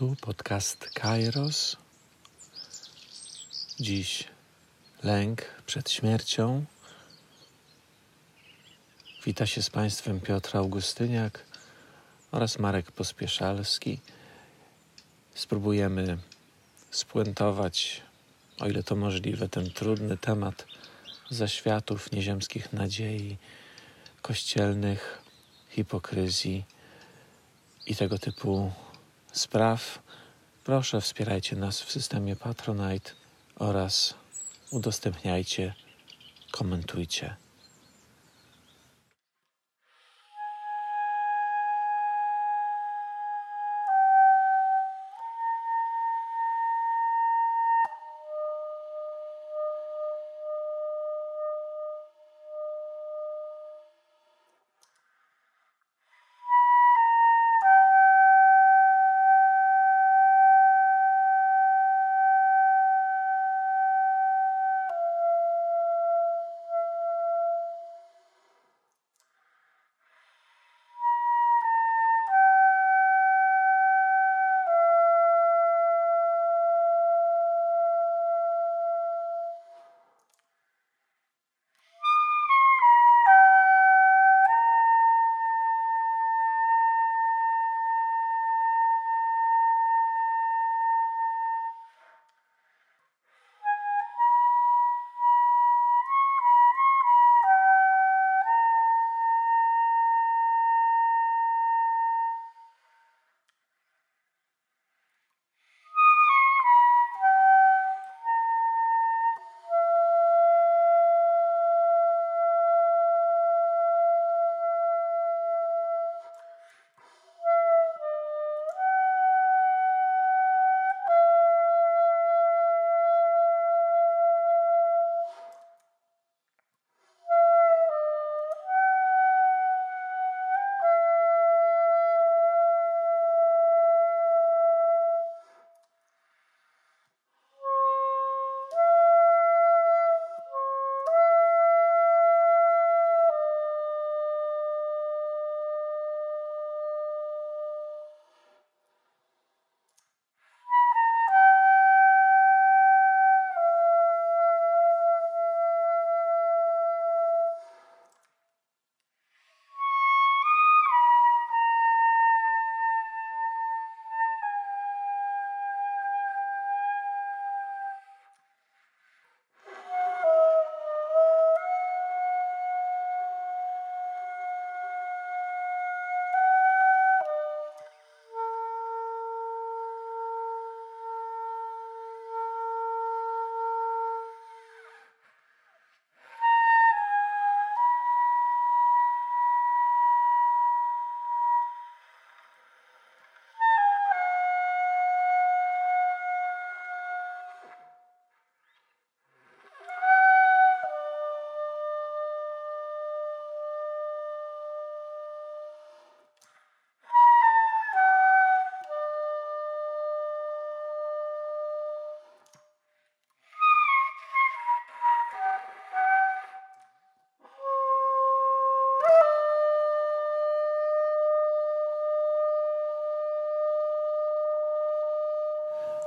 Podcast Kairos. Dziś lęk przed śmiercią. Wita się z Państwem Piotr Augustyniak oraz Marek Pospieszalski. Spróbujemy spuentować, o ile to możliwe, ten trudny temat zaświatów nieziemskich nadziei, kościelnych hipokryzji i tego typu spraw, proszę wspierajcie nas w systemie Patronite oraz udostępniajcie, komentujcie.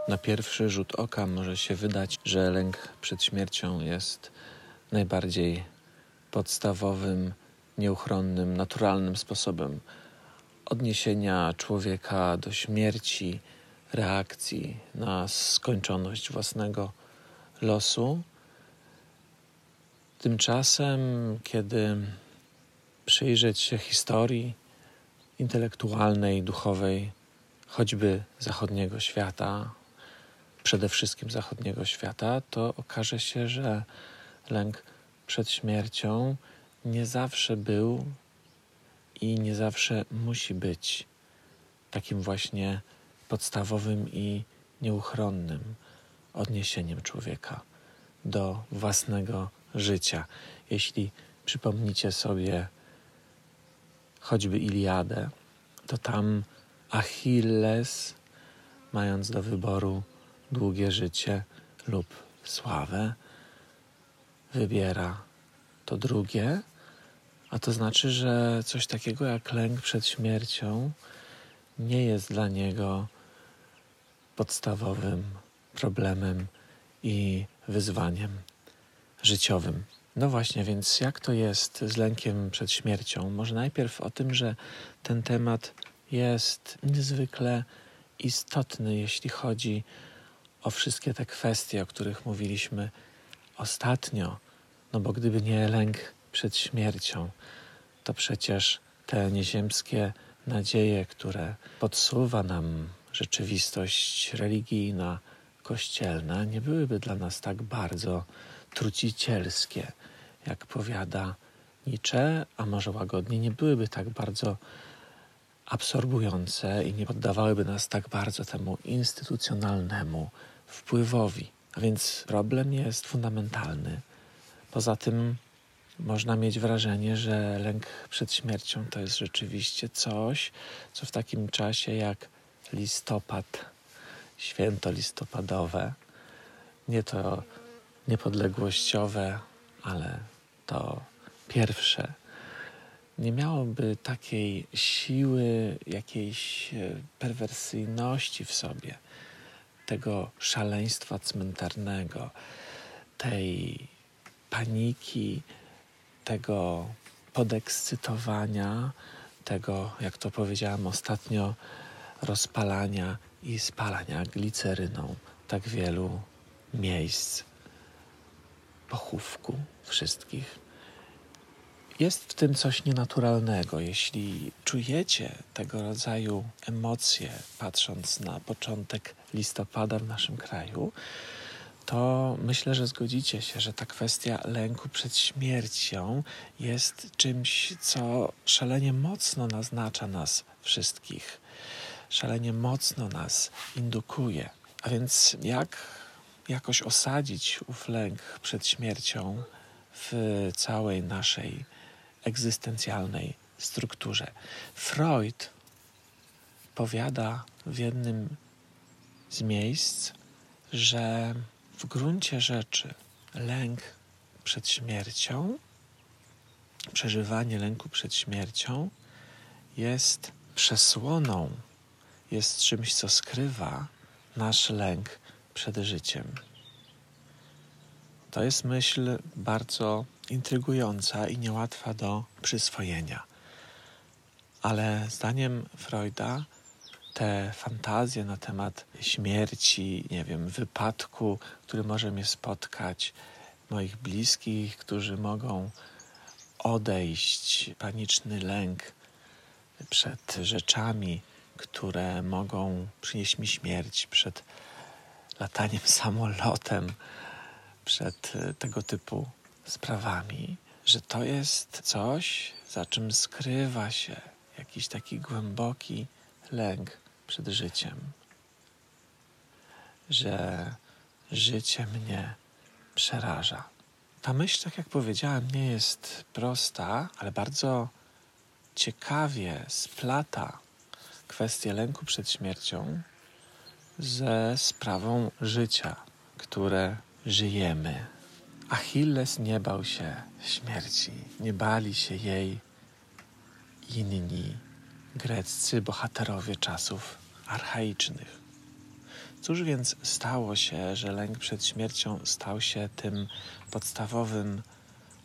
Na pierwszy rzut oka może się wydać, że lęk przed śmiercią jest najbardziej podstawowym, nieuchronnym, naturalnym sposobem odniesienia człowieka do śmierci, reakcji na skończoność własnego losu. Tymczasem, kiedy przyjrzeć się historii intelektualnej, duchowej, choćby zachodniego świata, przede wszystkim zachodniego świata, to okaże się, że lęk przed śmiercią nie zawsze był i nie zawsze musi być takim właśnie podstawowym i nieuchronnym odniesieniem człowieka do własnego życia. Jeśli przypomnicie sobie choćby Iliadę, to tam Achilles, mając do wyboru długie życie lub sławę, wybiera to drugie, a to znaczy, że coś takiego jak lęk przed śmiercią nie jest dla niego podstawowym problemem i wyzwaniem życiowym. No właśnie, więc jak to jest z lękiem przed śmiercią? Może najpierw o tym, że ten temat jest niezwykle istotny, jeśli chodzi o wszystkie te kwestie, o których mówiliśmy ostatnio. No bo gdyby nie lęk przed śmiercią, to przecież te nieziemskie nadzieje, które podsuwa nam rzeczywistość religijna, kościelna, nie byłyby dla nas tak bardzo trucicielskie, jak powiada Nietzsche, a może łagodnie, nie byłyby tak bardzo absorbujące i nie poddawałyby nas tak bardzo temu instytucjonalnemu wpływowi. A więc problem jest fundamentalny. Poza tym można mieć wrażenie, że lęk przed śmiercią to jest rzeczywiście coś, co w takim czasie jak listopad, święto listopadowe, nie to niepodległościowe, ale to pierwsze, nie miałoby takiej siły, jakiejś e, perwersyjności w sobie, tego szaleństwa cmentarnego, tej paniki, tego podekscytowania, tego, jak to powiedziałam ostatnio, rozpalania i spalania gliceryną tak wielu miejsc pochówku wszystkich. Jest w tym coś nienaturalnego. Jeśli czujecie tego rodzaju emocje, patrząc na początek listopada w naszym kraju, to myślę, że zgodzicie się, że ta kwestia lęku przed śmiercią jest czymś, co szalenie mocno naznacza nas wszystkich, szalenie mocno nas indukuje. A więc jak jakoś osadzić ów lęk przed śmiercią w całej naszej egzystencjalnej strukturze? Freud powiada w jednym z miejsc, że w gruncie rzeczy lęk przed śmiercią, przeżywanie lęku przed śmiercią jest przesłoną, jest czymś, co skrywa nasz lęk przed życiem. To jest myśl bardzo intrygująca i niełatwa do przyswojenia. Ale zdaniem Freuda te fantazje na temat śmierci, nie wiem, wypadku, który może mnie spotkać, moich bliskich, którzy mogą odejść, paniczny lęk przed rzeczami, które mogą przynieść mi śmierć, przed lataniem samolotem, przed tego typu sprawami, że to jest coś, za czym skrywa się jakiś taki głęboki lęk przed życiem, że życie mnie przeraża. Ta myśl, tak jak powiedziałem, nie jest prosta, ale bardzo ciekawie splata kwestię lęku przed śmiercią ze sprawą życia, które żyjemy. Achilles nie bał się śmierci, nie bali się jej inni greccy bohaterowie czasów archaicznych. Cóż więc stało się, że lęk przed śmiercią stał się tym podstawowym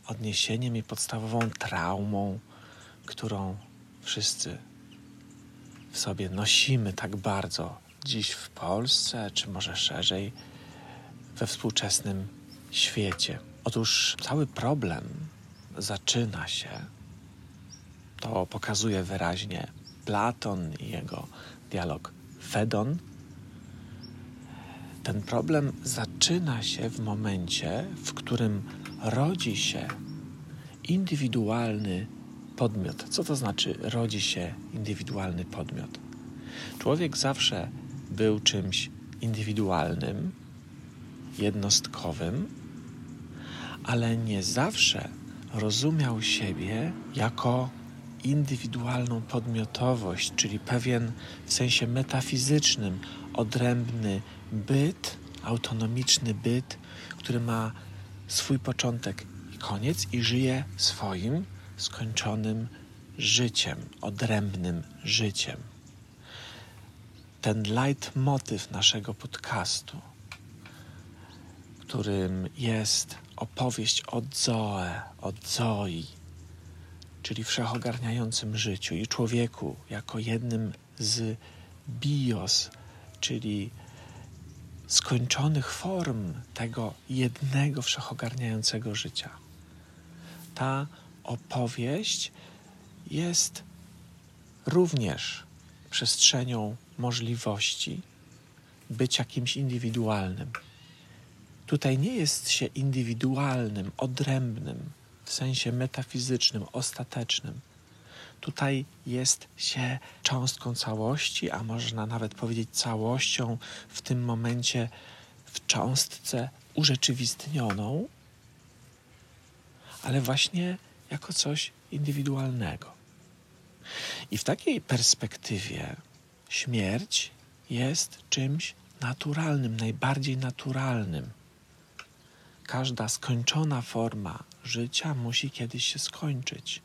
odniesieniem i podstawową traumą, którą wszyscy w sobie nosimy tak bardzo dziś w Polsce, czy może szerzej we współczesnym świecie? Otóż cały problem zaczyna się, to pokazuje wyraźnie Platon i jego dialog Fedon, ten problem zaczyna się w momencie, w którym rodzi się indywidualny podmiot. Co to znaczy rodzi się indywidualny podmiot? Człowiek zawsze był czymś indywidualnym, jednostkowym, ale nie zawsze rozumiał siebie jako indywidualną podmiotowość, czyli pewien w sensie metafizycznym, odrębny byt, autonomiczny byt, który ma swój początek i koniec i żyje swoim skończonym życiem, odrębnym życiem. ten leitmotyw naszego podcastu, którym jest opowieść o Zoe, o Zoi, czyli wszechogarniającym życiu i człowieku jako jednym z bios, czyli skończonych form tego jednego wszechogarniającego życia. Ta opowieść jest również przestrzenią możliwości bycia kimś indywidualnym. Tutaj nie jest się indywidualnym, odrębnym, w sensie metafizycznym, ostatecznym. Tutaj jest się cząstką całości, a można nawet powiedzieć całością w tym momencie w cząstce urzeczywistnioną, ale właśnie jako coś indywidualnego. I w takiej perspektywie śmierć jest czymś naturalnym, najbardziej naturalnym. Każda skończona forma życia musi kiedyś się skończyć.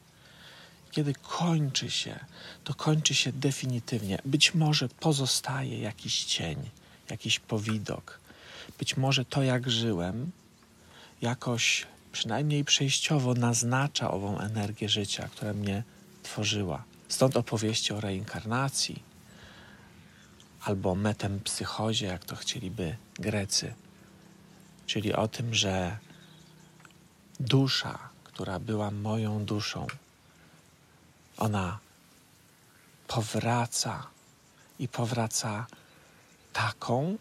Kiedy kończy się, to kończy się definitywnie. Być może pozostaje jakiś cień, jakiś powidok. Być może to, jak żyłem, jakoś przynajmniej przejściowo naznacza ową energię życia, która mnie tworzyła. Stąd opowieści o reinkarnacji albo metempsychozie, jak to chcieliby Grecy, czyli o tym, że dusza, która była moją duszą, ona powraca i powraca taką,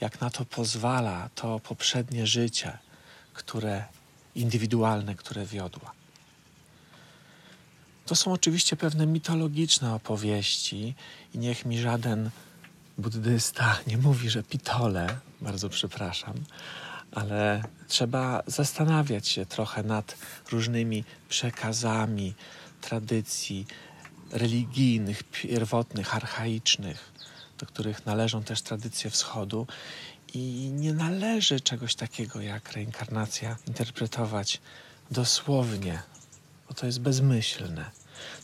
jak na to pozwala to poprzednie życie, które indywidualne, które wiodła. To są oczywiście pewne mitologiczne opowieści i niech mi żaden buddysta nie mówi, że pitole, bardzo przepraszam, ale trzeba zastanawiać się trochę nad różnymi przekazami tradycji religijnych, pierwotnych, archaicznych, do których należą też tradycje wschodu. I nie należy czegoś takiego jak reinkarnacja interpretować dosłownie, bo to jest bezmyślne.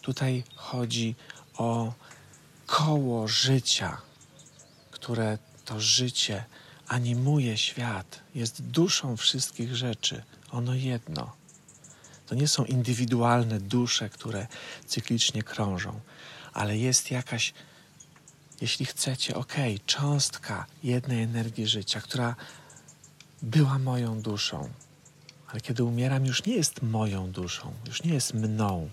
Tutaj chodzi o koło życia, które to życie animuje świat, jest duszą wszystkich rzeczy. Ono jedno. To nie są indywidualne dusze, które cyklicznie krążą, ale jest jakaś, jeśli chcecie, ok, cząstka jednej energii życia, która była moją duszą. Ale kiedy umieram, już nie jest moją duszą, już nie jest mną.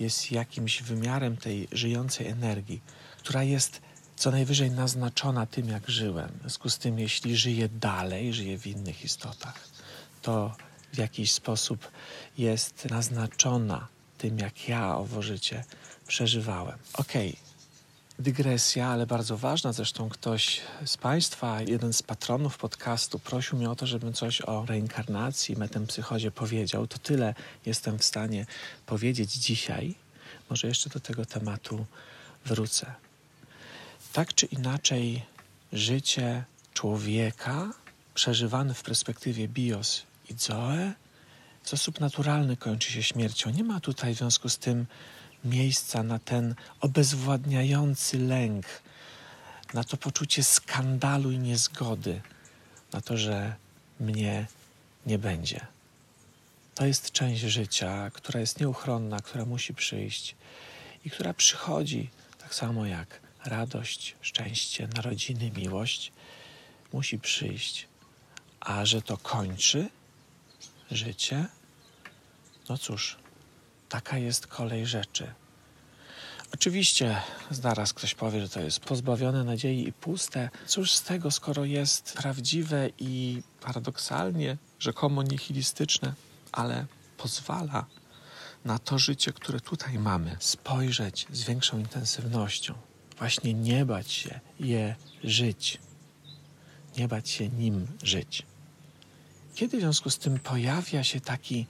Jest jakimś wymiarem tej żyjącej energii, która jest co najwyżej naznaczona tym, jak żyłem. W związku z tym, jeśli żyję dalej, żyję w innych istotach, to w jakiś sposób jest naznaczona tym, jak ja owo życie przeżywałem. Okej, okay. dygresja, ale bardzo ważna. Zresztą ktoś z Państwa, jeden z patronów podcastu, prosił mnie o to, żebym coś o reinkarnacji, metempsychozie powiedział. To tyle jestem w stanie powiedzieć dzisiaj. Może jeszcze do tego tematu wrócę. Tak czy inaczej, życie człowieka przeżywane w perspektywie bios i zoe w sposób naturalny kończy się śmiercią. Nie ma tutaj w związku z tym miejsca na ten obezwładniający lęk, na to poczucie skandalu i niezgody, na to, że mnie nie będzie. To jest część życia, która jest nieuchronna, która musi przyjść i która przychodzi tak samo jak radość, szczęście, narodziny, miłość musi przyjść. A że to kończy życie, no cóż, taka jest kolej rzeczy. Oczywiście zaraz ktoś powie, że to jest pozbawione nadziei i puste. Cóż z tego, skoro jest prawdziwe i paradoksalnie, rzekomo nihilistyczne, ale pozwala na to życie, które tutaj mamy, spojrzeć z większą intensywnością. Właśnie nie bać się je żyć, nie bać się nim żyć. Kiedy w związku z tym pojawia się taki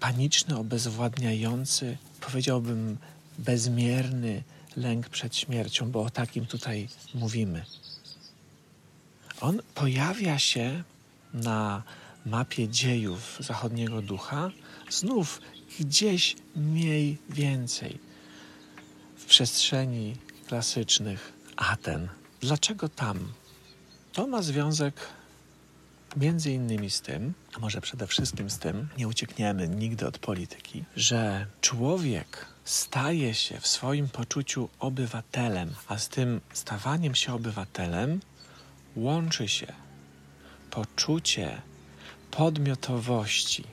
paniczny, obezwładniający, powiedziałbym bezmierny lęk przed śmiercią, bo o takim tutaj mówimy. On pojawia się na mapie dziejów zachodniego ducha znów gdzieś mniej więcej w przestrzeni klasycznych Aten. Dlaczego tam? To ma związek między innymi z tym, a może przede wszystkim z tym, nie uciekniemy nigdy od polityki, że człowiek staje się w swoim poczuciu obywatelem, a z tym stawaniem się obywatelem łączy się poczucie podmiotowości.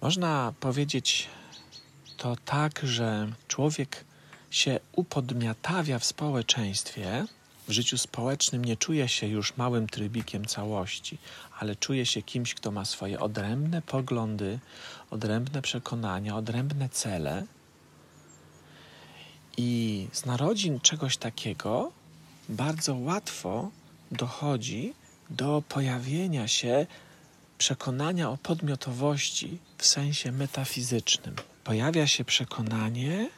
Można powiedzieć to tak, że człowiek się upodmiatawia w społeczeństwie, w życiu społecznym nie czuje się już małym trybikiem całości, ale czuje się kimś, kto ma swoje odrębne poglądy, odrębne przekonania, odrębne cele. I z narodzin czegoś takiego bardzo łatwo dochodzi do pojawienia się przekonania o podmiotowości w sensie metafizycznym. Pojawia się przekonanie,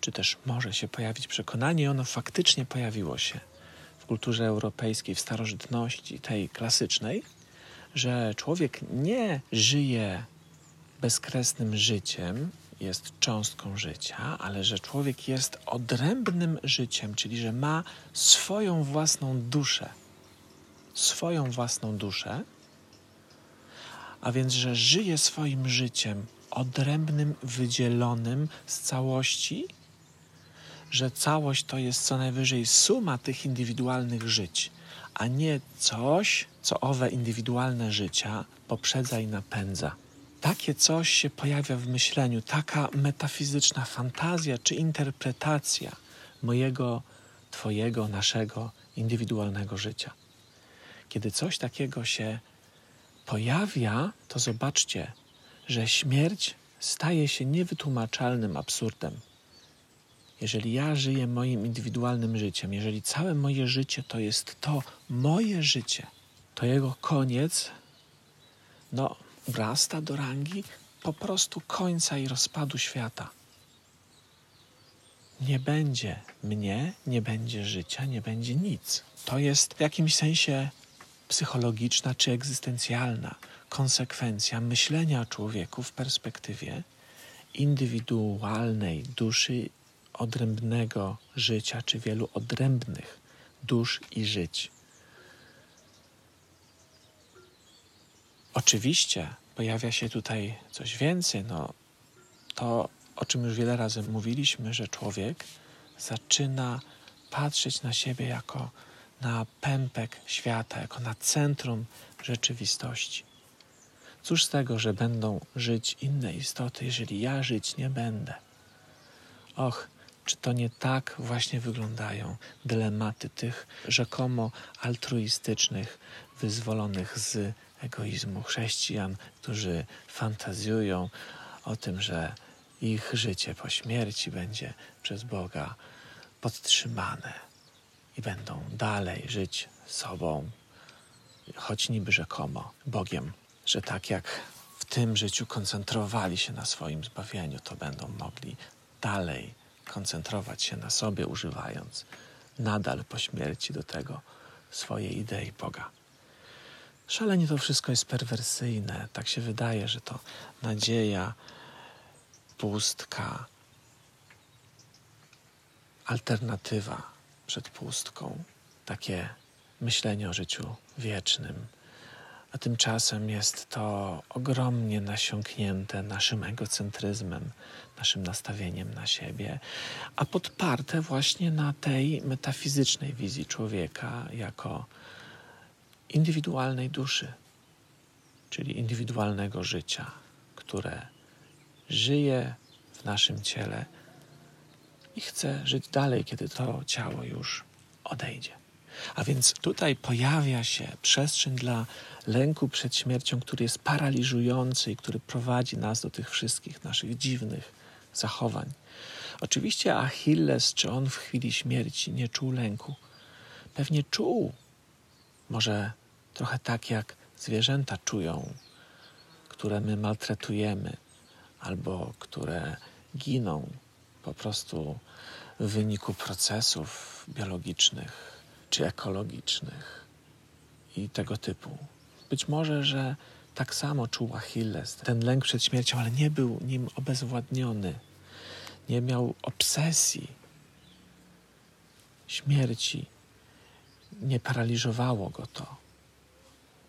czy też może się pojawić przekonanie, ono faktycznie pojawiło się w kulturze europejskiej, w starożytności, tej klasycznej, że człowiek nie żyje bezkresnym życiem, jest cząstką życia, ale że człowiek jest odrębnym życiem, czyli że ma swoją własną duszę. Swoją własną duszę, a więc, że żyje swoim życiem odrębnym, wydzielonym z całości, że całość to jest co najwyżej suma tych indywidualnych żyć, a nie coś, co owe indywidualne życia poprzedza i napędza. Takie coś się pojawia w myśleniu, taka metafizyczna fantazja czy interpretacja mojego, Twojego, naszego indywidualnego życia. Kiedy coś takiego się pojawia, to zobaczcie, że śmierć staje się niewytłumaczalnym absurdem. Jeżeli ja żyję moim indywidualnym życiem, jeżeli całe moje życie to jest to moje życie, to jego koniec, no, wrasta do rangi po prostu końca i rozpadu świata. Nie będzie mnie, nie będzie życia, nie będzie nic. To jest w jakimś sensie psychologiczna czy egzystencjalna konsekwencja myślenia człowieku w perspektywie indywidualnej duszy odrębnego życia, czy wielu odrębnych dusz i żyć. Oczywiście pojawia się tutaj coś więcej. No, to, o czym już wiele razy mówiliśmy, że człowiek zaczyna patrzeć na siebie jako na pępek świata, jako na centrum rzeczywistości. Cóż z tego, że będą żyć inne istoty, jeżeli ja żyć nie będę? Och, czy to nie tak właśnie wyglądają dylematy tych rzekomo altruistycznych, wyzwolonych z egoizmu chrześcijan, którzy fantazjują o tym, że ich życie po śmierci będzie przez Boga podtrzymane i będą dalej żyć sobą, choć niby rzekomo Bogiem, że tak jak w tym życiu koncentrowali się na swoim zbawieniu, to będą mogli dalej koncentrować się na sobie, używając nadal po śmierci do tego swojej idei Boga. Szalenie to wszystko jest perwersyjne. Tak się wydaje, że to nadzieja, pustka, alternatywa przed pustką, takie myślenie o życiu wiecznym. A tymczasem jest to ogromnie nasiąknięte naszym egocentryzmem, naszym nastawieniem na siebie, a podparte właśnie na tej metafizycznej wizji człowieka jako indywidualnej duszy, czyli indywidualnego życia, które żyje w naszym ciele i chce żyć dalej, kiedy to ciało już odejdzie. A więc tutaj pojawia się przestrzeń dla lęku przed śmiercią, który jest paraliżujący i który prowadzi nas do tych wszystkich naszych dziwnych zachowań. Oczywiście Achilles, czy on w chwili śmierci nie czuł lęku? Pewnie czuł. Może trochę tak jak zwierzęta czują, które my maltretujemy albo które giną po prostu w wyniku procesów biologicznych czy ekologicznych i tego typu. Być może, że tak samo czuł Achilles ten lęk przed śmiercią, ale nie był nim obezwładniony. Nie miał obsesji śmierci nie paraliżowało go to.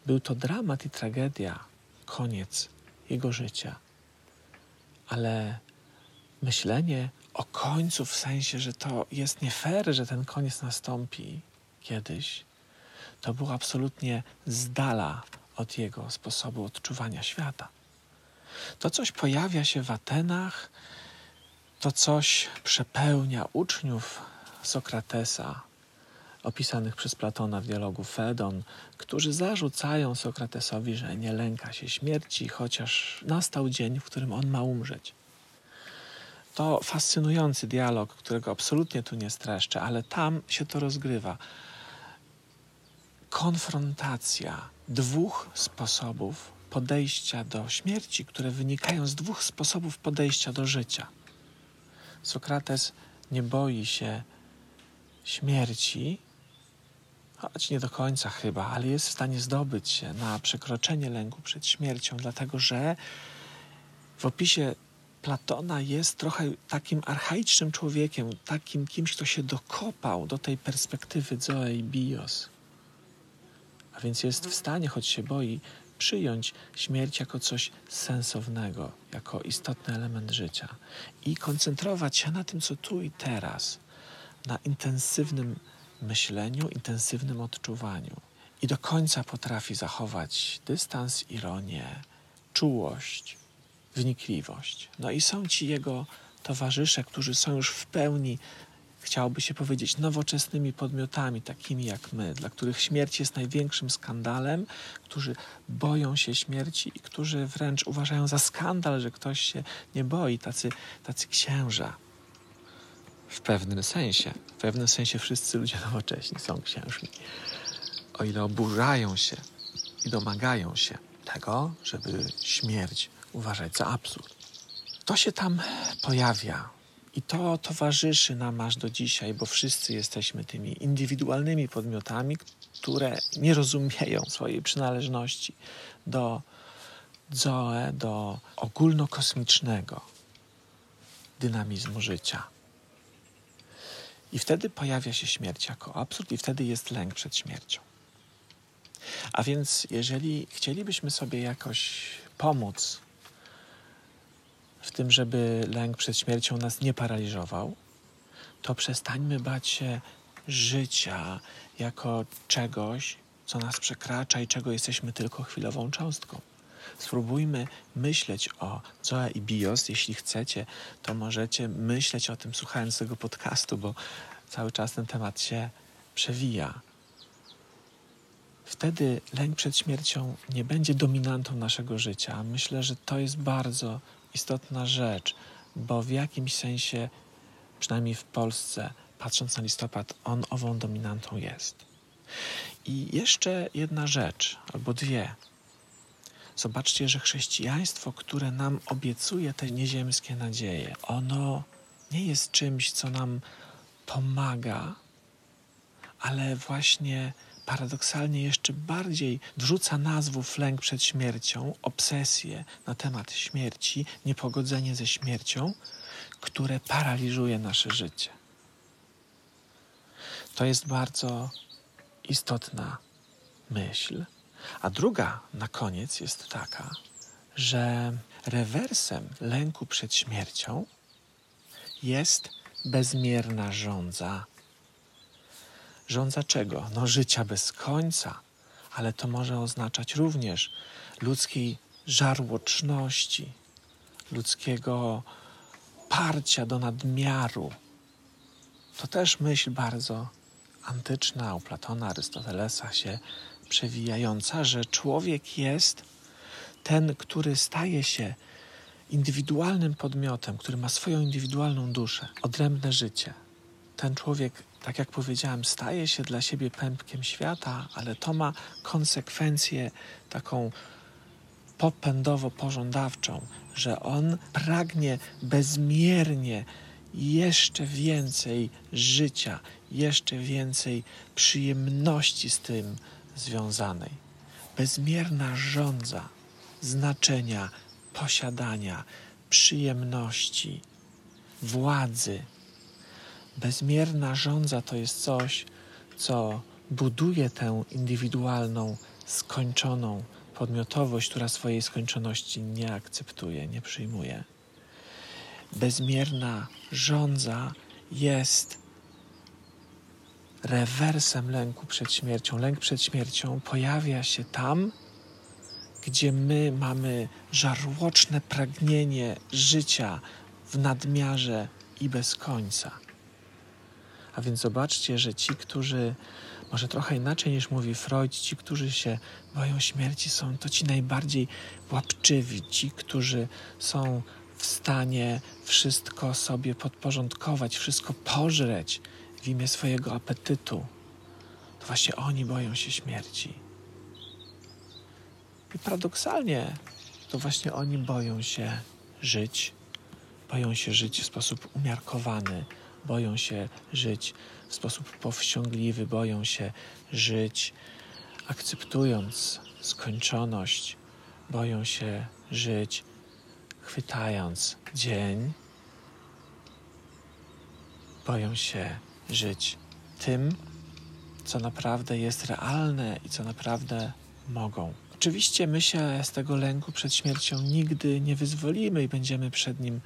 Był to dramat i tragedia, koniec jego życia. Ale myślenie o końcu w sensie, że to jest nie fair, że ten koniec nastąpi kiedyś, to było absolutnie z dala od jego sposobu odczuwania świata. To coś pojawia się w Atenach, to coś przepełnia uczniów Sokratesa, opisanych przez Platona w dialogu Fedon, którzy zarzucają Sokratesowi, że nie lęka się śmierci, chociaż nastał dzień, w którym on ma umrzeć. To fascynujący dialog, którego absolutnie tu nie streszczę, ale tam się to rozgrywa. Konfrontacja dwóch sposobów podejścia do śmierci, które wynikają z dwóch sposobów podejścia do życia. Sokrates nie boi się śmierci, choć nie do końca chyba, ale jest w stanie zdobyć się na przekroczenie lęku przed śmiercią, dlatego że w opisie Platona jest trochę takim archaicznym człowiekiem, takim kimś, kto się dokopał do tej perspektywy Zoe i Bios. Więc jest w stanie, choć się boi, przyjąć śmierć jako coś sensownego, jako istotny element życia i koncentrować się na tym, co tu i teraz, na intensywnym myśleniu, intensywnym odczuwaniu. I do końca potrafi zachować dystans, ironię, czułość, wnikliwość. No i są ci jego towarzysze, którzy są już w pełni chciałoby się powiedzieć, nowoczesnymi podmiotami, takimi jak my, dla których śmierć jest największym skandalem, którzy boją się śmierci i którzy wręcz uważają za skandal, że ktoś się nie boi, tacy, tacy księża. W pewnym sensie, w pewnym sensie wszyscy ludzie nowocześni są księżmi. O ile oburzają się i domagają się tego, żeby śmierć uważać za absurd. To się tam pojawia i to towarzyszy nam aż do dzisiaj, bo wszyscy jesteśmy tymi indywidualnymi podmiotami, które nie rozumieją swojej przynależności do Zoe, do ogólnokosmicznego dynamizmu życia. I wtedy pojawia się śmierć jako absurd, i wtedy jest lęk przed śmiercią. A więc, jeżeli chcielibyśmy sobie jakoś pomóc w tym, żeby lęk przed śmiercią nas nie paraliżował, to przestańmy bać się życia jako czegoś, co nas przekracza i czego jesteśmy tylko chwilową cząstką. Spróbujmy myśleć o Zoe i Bios. Jeśli chcecie, to możecie myśleć o tym słuchając tego podcastu, bo cały czas ten temat się przewija. Wtedy lęk przed śmiercią nie będzie dominantą naszego życia. Myślę, że to jest bardzo istotna rzecz, bo w jakimś sensie, przynajmniej w Polsce, patrząc na listopad, on ową dominantą jest. I jeszcze jedna rzecz, albo dwie. Zobaczcie, że chrześcijaństwo, które nam obiecuje te nieziemskie nadzieje, ono nie jest czymś, co nam pomaga, ale właśnie paradoksalnie jeszcze bardziej wrzuca nazwów lęk przed śmiercią, obsesję na temat śmierci, niepogodzenie ze śmiercią, które paraliżuje nasze życie. To jest bardzo istotna myśl. A druga na koniec jest taka, że rewersem lęku przed śmiercią jest bezmierna żądza Rządza czego? No życia bez końca, ale to może oznaczać również ludzkiej żarłoczności, ludzkiego parcia do nadmiaru. To też myśl bardzo antyczna, u Platona, Arystotelesa się przewijająca, że człowiek jest ten, który staje się indywidualnym podmiotem, który ma swoją indywidualną duszę, odrębne życie. Ten człowiek tak jak powiedziałem, staje się dla siebie pępkiem świata, ale to ma konsekwencję taką popędowo-pożądawczą, że on pragnie bezmiernie jeszcze więcej życia, jeszcze więcej przyjemności z tym związanej. Bezmierna żądza znaczenia, posiadania, przyjemności, władzy, Bezmierna żądza to jest coś, co buduje tę indywidualną, skończoną podmiotowość, która swojej skończoności nie akceptuje, nie przyjmuje. Bezmierna żądza jest rewersem lęku przed śmiercią. Lęk przed śmiercią pojawia się tam, gdzie my mamy żarłoczne pragnienie życia w nadmiarze i bez końca. A więc zobaczcie, że ci, którzy może trochę inaczej niż mówi Freud, ci, którzy się boją śmierci, są to ci najbardziej łapczywi, ci, którzy są w stanie wszystko sobie podporządkować, wszystko pożreć w imię swojego apetytu. To właśnie oni boją się śmierci. I paradoksalnie to właśnie oni boją się żyć, boją się żyć w sposób umiarkowany, boją się żyć w sposób powściągliwy, boją się żyć akceptując skończoność, boją się żyć chwytając dzień, boją się żyć tym, co naprawdę jest realne i co naprawdę mogą. Oczywiście my się z tego lęku przed śmiercią nigdy nie wyzwolimy i będziemy przed nim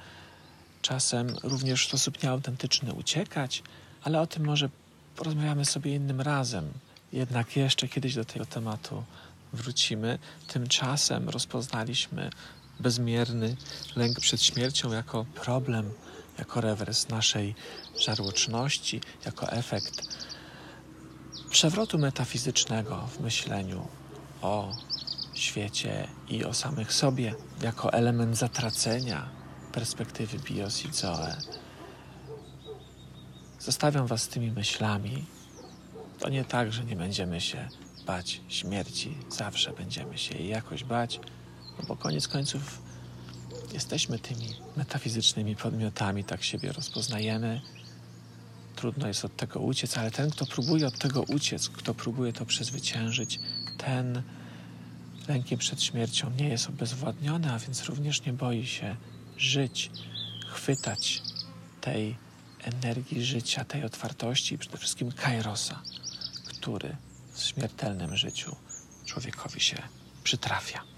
czasem również w sposób nieautentyczny uciekać, ale o tym może porozmawiamy sobie innym razem. Jednak jeszcze kiedyś do tego tematu wrócimy. Tymczasem rozpoznaliśmy bezmierny lęk przed śmiercią jako problem, jako rewers naszej żarłoczności, jako efekt przewrotu metafizycznego w myśleniu o świecie i o samych sobie, jako element zatracenia perspektywy bios i zoe. Zostawiam Was z tymi myślami. To nie tak, że nie będziemy się bać śmierci, zawsze będziemy się jej jakoś bać, no bo koniec końców jesteśmy tymi metafizycznymi podmiotami, tak siebie rozpoznajemy. Trudno jest od tego uciec, ale ten, kto próbuje od tego uciec, kto próbuje to przezwyciężyć, ten lękiem przed śmiercią nie jest obezwładniony, a więc również nie boi się żyć, chwytać tej energii życia, tej otwartości i przede wszystkim kairosa, który w śmiertelnym życiu człowiekowi się przytrafia.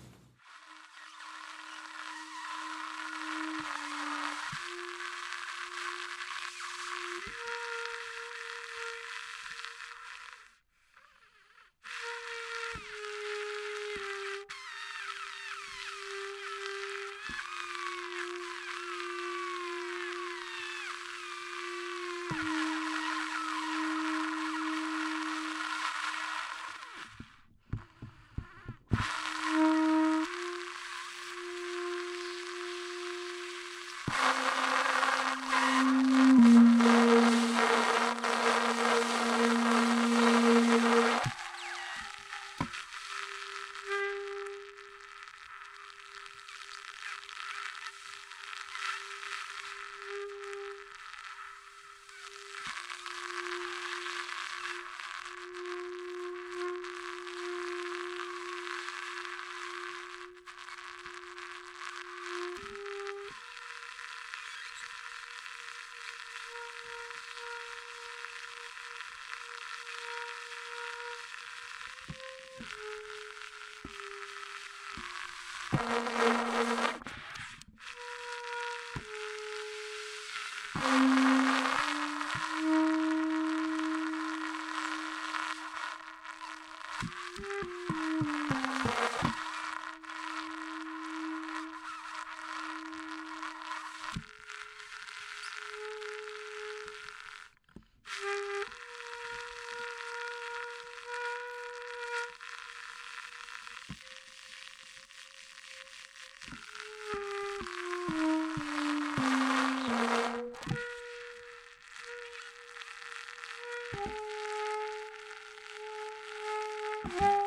Bye.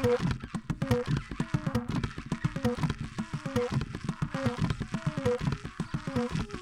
Thank you.